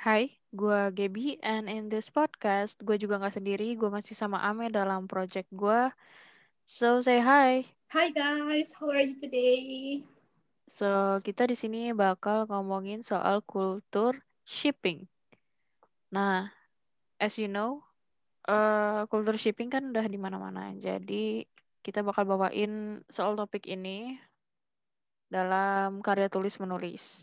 Hai, gue Gaby, and in this podcast, gue juga nggak sendiri, gue masih sama Ame dalam project gue. So, say hi. Hi guys, how are you today? So, kita di sini bakal ngomongin soal kultur shipping. Nah, as you know, uh, kultur shipping kan udah di mana-mana. Jadi, kita bakal bawain soal topik ini dalam karya tulis menulis.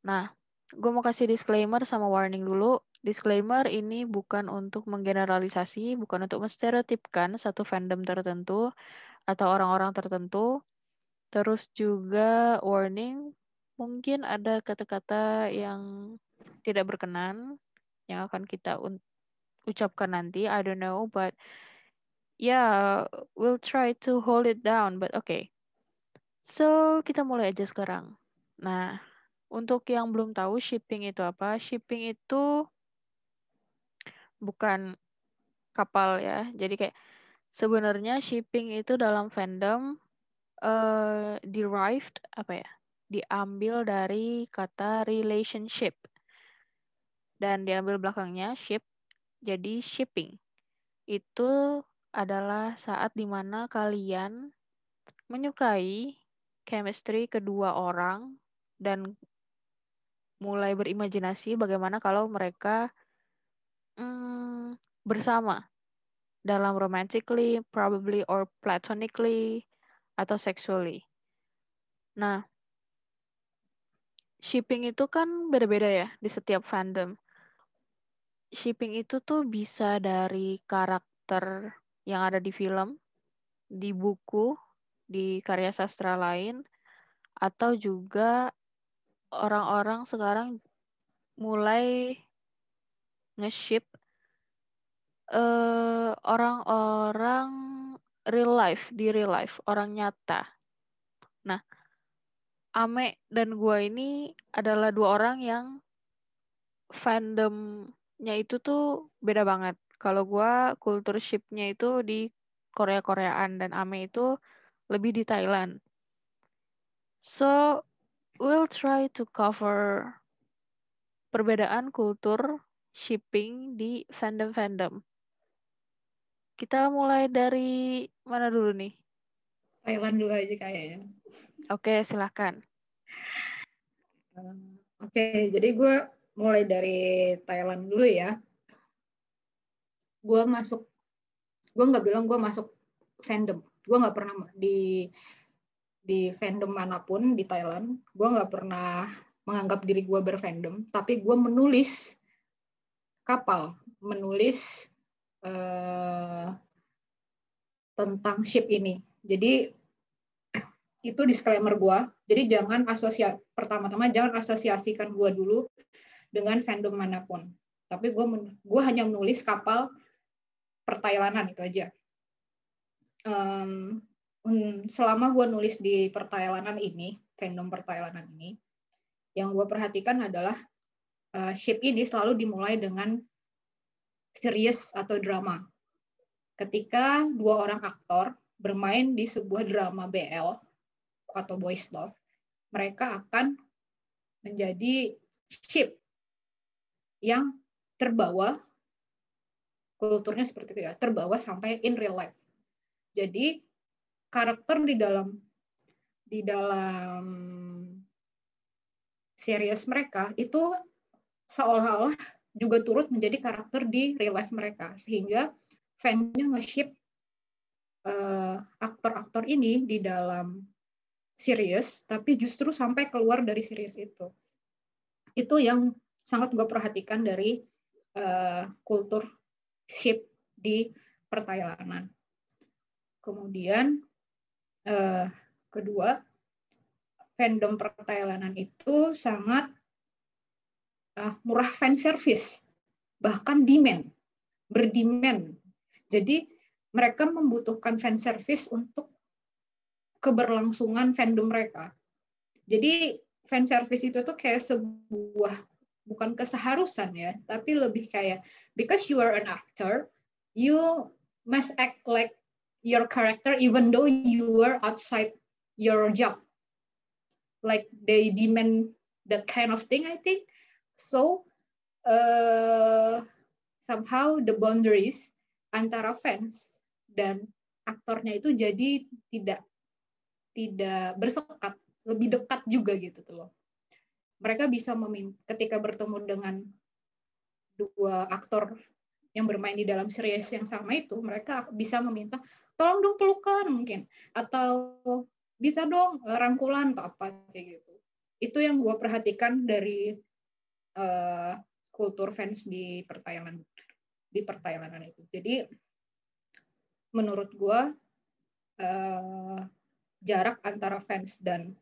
Nah, gue mau kasih disclaimer sama warning dulu. Disclaimer ini bukan untuk menggeneralisasi, bukan untuk menstereotipkan satu fandom tertentu atau orang-orang tertentu. Terus juga warning, mungkin ada kata-kata yang tidak berkenan yang akan kita ucapkan nanti. I don't know, but yeah, we'll try to hold it down, but okay. So, kita mulai aja sekarang. Nah, untuk yang belum tahu shipping itu apa, shipping itu bukan kapal ya. Jadi kayak sebenarnya shipping itu dalam fandom uh, derived apa ya? Diambil dari kata relationship. Dan diambil belakangnya ship. Jadi shipping. Itu adalah saat di mana kalian menyukai chemistry kedua orang dan mulai berimajinasi bagaimana kalau mereka hmm, bersama dalam romantically, probably or platonically atau sexually. Nah, shipping itu kan beda-beda ya di setiap fandom. Shipping itu tuh bisa dari karakter yang ada di film, di buku, di karya sastra lain, atau juga orang-orang sekarang mulai nge-ship uh, orang-orang real life di real life orang nyata. Nah, Ame dan gua ini adalah dua orang yang fandomnya itu tuh beda banget. Kalau gua kultur shipnya itu di Korea-Koreaan dan Ame itu lebih di Thailand. So, we'll try to cover perbedaan kultur shipping di fandom-fandom. Kita mulai dari mana dulu nih? Thailand dulu aja kayaknya. Oke, silahkan. Uh, Oke, okay, jadi gue mulai dari Thailand dulu ya. Gue masuk, gue nggak bilang gue masuk fandom. Gue nggak pernah di di fandom mana pun di Thailand. Gue nggak pernah menganggap diri gue berfandom, tapi gue menulis kapal, menulis uh, tentang ship ini. Jadi itu disclaimer gue. Jadi jangan asosiasi pertama-tama jangan asosiasikan gue dulu dengan fandom mana pun. Tapi gue gue hanya menulis kapal pertailanan itu aja. Um, selama gue nulis di pertailanan ini, fandom pertailanan ini, yang gue perhatikan adalah uh, ship ini selalu dimulai dengan serius atau drama. Ketika dua orang aktor bermain di sebuah drama BL atau boys love, mereka akan menjadi ship yang terbawa kulturnya seperti itu ya, terbawa sampai in real life. Jadi karakter di dalam di dalam series mereka itu seolah-olah juga turut menjadi karakter di real life mereka. Sehingga fansnya nge-ship uh, aktor-aktor ini di dalam series tapi justru sampai keluar dari series itu. Itu yang sangat gue perhatikan dari uh, kultur ship di pertailanan. Kemudian uh, kedua fandom pertailanan itu sangat uh, murah fan service bahkan demand berdemand jadi mereka membutuhkan fan service untuk keberlangsungan fandom mereka. Jadi fan service itu tuh kayak sebuah bukan keseharusan ya, tapi lebih kayak because you are an actor, you must act like your character even though you are outside your job. Like they demand that kind of thing, I think. So uh, somehow the boundaries antara fans dan aktornya itu jadi tidak tidak bersekat, lebih dekat juga gitu tuh loh. Mereka bisa meminta ketika bertemu dengan dua aktor yang bermain di dalam series yang sama itu, mereka bisa meminta tolong dong pelukan mungkin atau bisa dong eh, rangkulan atau apa kayak gitu. Itu yang gue perhatikan dari uh, kultur fans di pertailan di pertailanan itu. Jadi menurut gue uh, jarak antara fans dan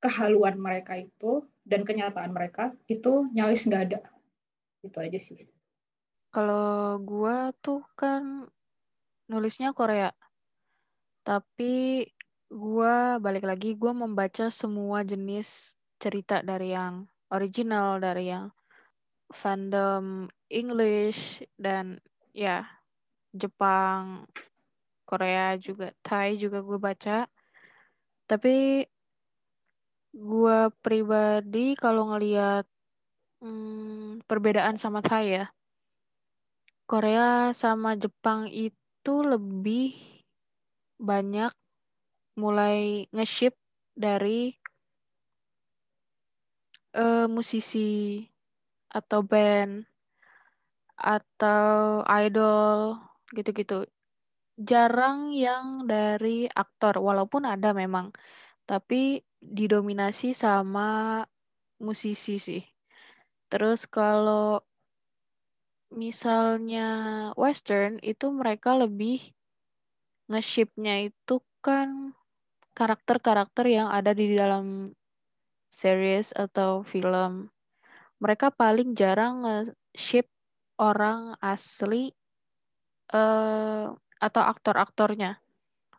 kehaluan mereka itu dan kenyataan mereka itu nyaris nggak ada. Itu aja sih. Kalau gue tuh kan nulisnya Korea. Tapi gue balik lagi, gue membaca semua jenis cerita dari yang original, dari yang fandom English dan ya Jepang, Korea juga, Thai juga gue baca. Tapi gue pribadi kalau ngelihat hmm, perbedaan sama Thai ya, Korea sama Jepang itu lebih banyak mulai nge-ship dari uh, musisi atau band atau idol gitu-gitu. Jarang yang dari aktor, walaupun ada memang, tapi didominasi sama musisi sih. Terus kalau misalnya western itu mereka lebih nge-shipnya itu kan karakter-karakter yang ada di dalam series atau film. Mereka paling jarang nge-ship orang asli uh, atau aktor-aktornya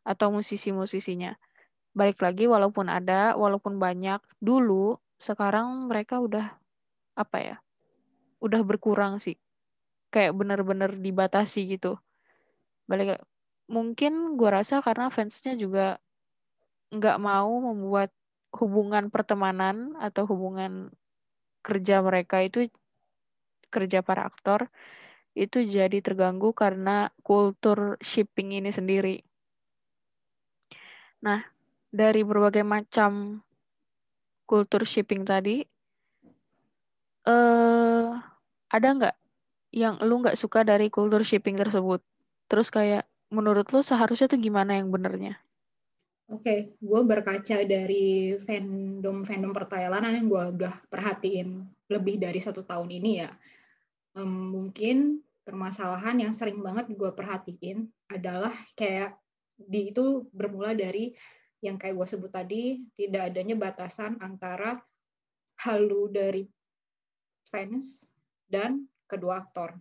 atau musisi-musisinya. Balik lagi walaupun ada, walaupun banyak dulu, sekarang mereka udah apa ya? Udah berkurang sih. Kayak bener-bener dibatasi gitu. Balik mungkin gue rasa karena fansnya juga nggak mau membuat hubungan pertemanan atau hubungan kerja mereka itu kerja para aktor itu jadi terganggu karena kultur shipping ini sendiri. Nah, dari berbagai macam kultur shipping tadi, eh ada nggak yang lu nggak suka dari kultur shipping tersebut? Terus kayak menurut lu seharusnya tuh gimana yang benernya? Oke, okay, gue berkaca dari fandom-fandom pertailanan yang gue udah perhatiin lebih dari satu tahun ini ya um, mungkin permasalahan yang sering banget gue perhatiin adalah kayak di itu bermula dari yang kayak gue sebut tadi tidak adanya batasan antara halu dari fans dan kedua aktor.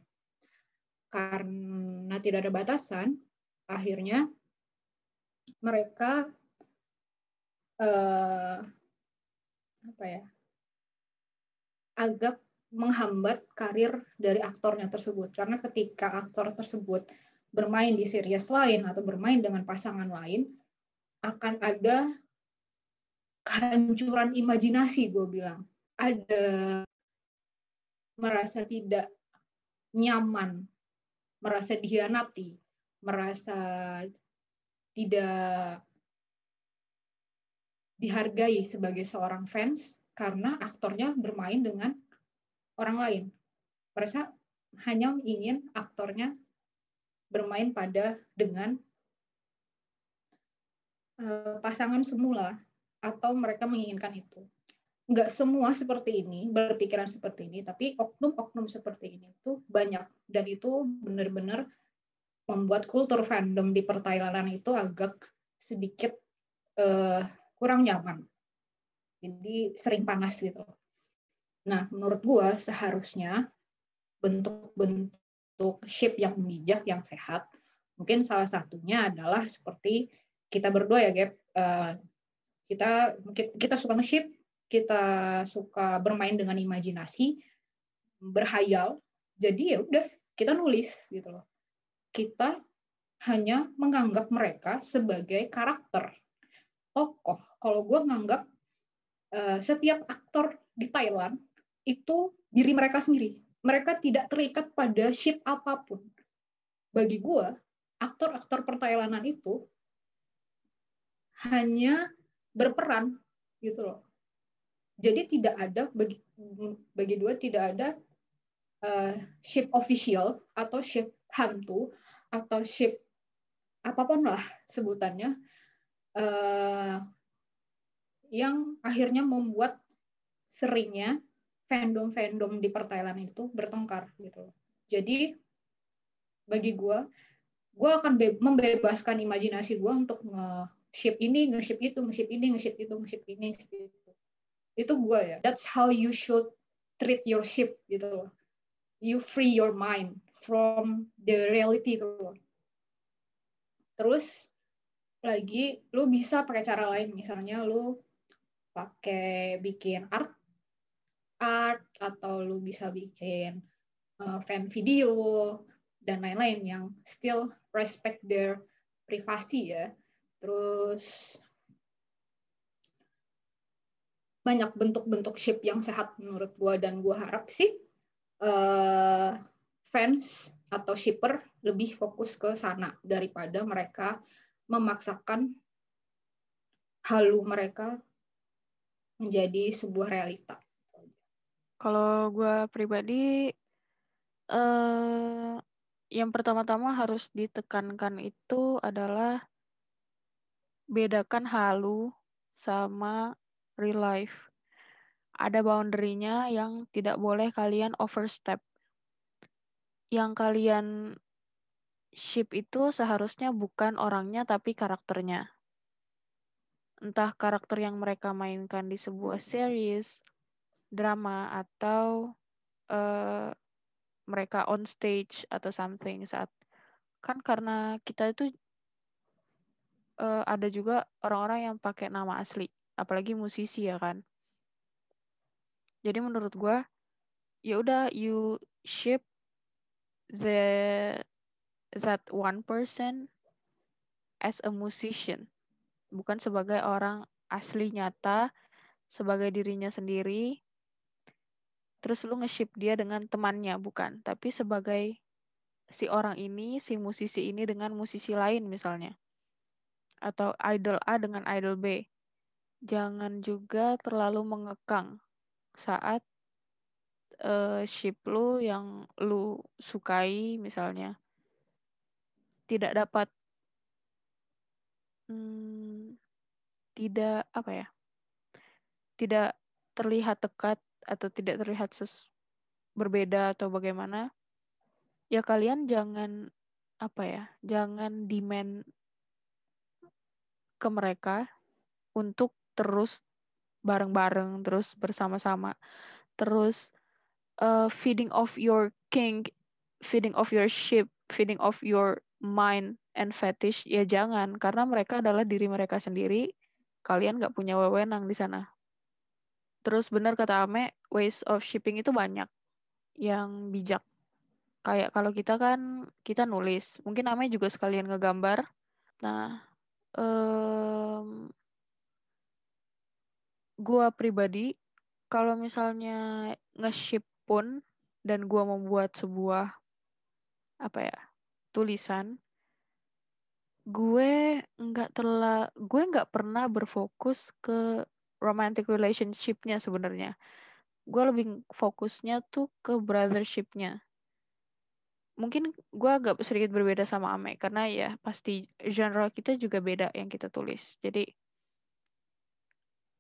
Karena tidak ada batasan akhirnya mereka uh, apa ya agak menghambat karir dari aktornya tersebut. Karena ketika aktor tersebut bermain di series lain atau bermain dengan pasangan lain akan ada kehancuran imajinasi gue bilang. Ada merasa tidak nyaman merasa dihianati merasa tidak dihargai sebagai seorang fans karena aktornya bermain dengan orang lain. Mereka hanya ingin aktornya bermain pada dengan uh, pasangan semula atau mereka menginginkan itu. Enggak semua seperti ini, berpikiran seperti ini, tapi oknum-oknum seperti ini itu banyak dan itu benar-benar membuat kultur fandom di pertailanan itu agak sedikit uh, kurang nyaman. Jadi sering panas gitu. Nah, menurut gue seharusnya bentuk-bentuk shape yang bijak, yang sehat, mungkin salah satunya adalah seperti kita berdua ya, Gap. Uh, kita kita suka nge-shape, kita suka bermain dengan imajinasi, berhayal. Jadi ya udah kita nulis gitu loh. Kita hanya menganggap mereka sebagai karakter tokoh. Kalau gue nganggap uh, setiap aktor di Thailand itu diri mereka sendiri. Mereka tidak terikat pada ship apa pun. Bagi gue, aktor-aktor pertailanan itu hanya berperan gitu loh. Jadi tidak ada bagi bagi dua tidak ada uh, ship official atau ship hantu atau ship apa pun lah sebutannya uh, yang akhirnya membuat seringnya fandom-fandom di pertailan itu bertengkar gitu. Jadi bagi gue, gue akan membebaskan imajinasi gue untuk nge-ship ini, nge-ship itu, nge-ship ini, nge-ship itu, nge-ship ini, nge-ship itu. Itu gue ya. That's how you should treat your ship gitu loh. You free your mind from the reality itu loh. Terus lagi lu bisa pakai cara lain misalnya lu pakai bikin art art atau lu bisa bikin uh, fan video dan lain-lain yang still respect their privasi ya. Terus banyak bentuk-bentuk ship yang sehat menurut gue dan gue harap sih uh, fans atau shipper lebih fokus ke sana daripada mereka memaksakan halu mereka menjadi sebuah realita. Kalau gue pribadi, eh, yang pertama-tama harus ditekankan itu adalah bedakan halu sama real life. Ada boundary-nya yang tidak boleh kalian overstep. Yang kalian ship itu seharusnya bukan orangnya tapi karakternya. Entah karakter yang mereka mainkan di sebuah series, drama atau uh, mereka on stage atau something saat kan karena kita itu uh, ada juga orang-orang yang pakai nama asli apalagi musisi ya kan? Jadi menurut gue ya udah you ship the that one person as a musician. Bukan sebagai orang asli nyata sebagai dirinya sendiri. Terus lu nge-ship dia dengan temannya bukan? Tapi sebagai si orang ini si musisi ini dengan musisi lain misalnya. Atau idol A dengan idol B jangan juga terlalu mengekang saat uh, ship lu yang lu sukai misalnya. Tidak dapat hmm, tidak apa ya tidak terlihat dekat atau tidak terlihat ses berbeda atau bagaimana, ya kalian jangan apa ya, jangan demand ke mereka untuk terus bareng-bareng, terus bersama-sama, terus uh, feeding of your king, feeding of your ship, feeding of your mind and fetish, ya jangan, karena mereka adalah diri mereka sendiri, kalian nggak punya wewenang di sana. Terus benar kata Ame, ways of shipping itu banyak yang bijak. Kayak kalau kita kan kita nulis, mungkin Ame juga sekalian ngegambar. Nah, um, gua pribadi kalau misalnya nge-ship pun dan gua membuat sebuah apa ya tulisan gue nggak terlalu gue nggak pernah berfokus ke romantic relationship-nya sebenarnya. Gue lebih fokusnya tuh ke brothership-nya. Mungkin gue agak sedikit berbeda sama Ame karena ya pasti genre kita juga beda yang kita tulis. Jadi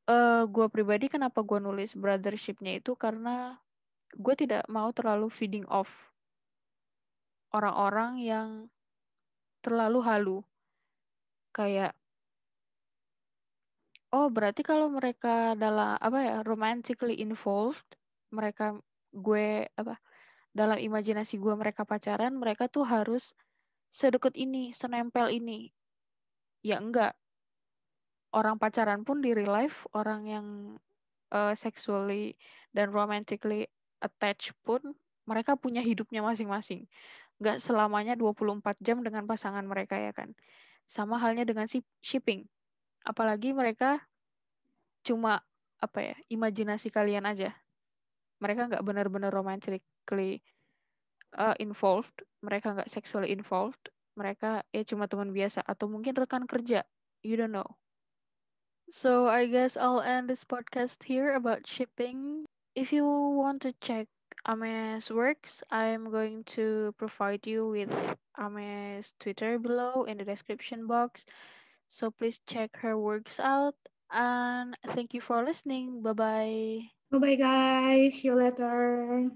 uh, gue pribadi kenapa gue nulis brothership-nya itu karena gue tidak mau terlalu feeding off orang-orang yang terlalu halu. Kayak Oh, berarti kalau mereka dalam apa ya, romantically involved, mereka gue apa dalam imajinasi gue mereka pacaran, mereka tuh harus sedekat ini, senempel ini. Ya enggak. Orang pacaran pun di real life, orang yang uh, sexually dan romantically attached pun mereka punya hidupnya masing-masing. Enggak selamanya 24 jam dengan pasangan mereka ya kan. Sama halnya dengan si shipping apalagi mereka cuma apa ya imajinasi kalian aja mereka nggak benar-benar romantically uh, involved mereka nggak sexually involved mereka ya cuma teman biasa atau mungkin rekan kerja you don't know so I guess I'll end this podcast here about shipping. If you want to check Ame's works I'm going to provide you with Ame's Twitter below in the description box. So please check her works out and thank you for listening. Bye bye bye bye guys. See you later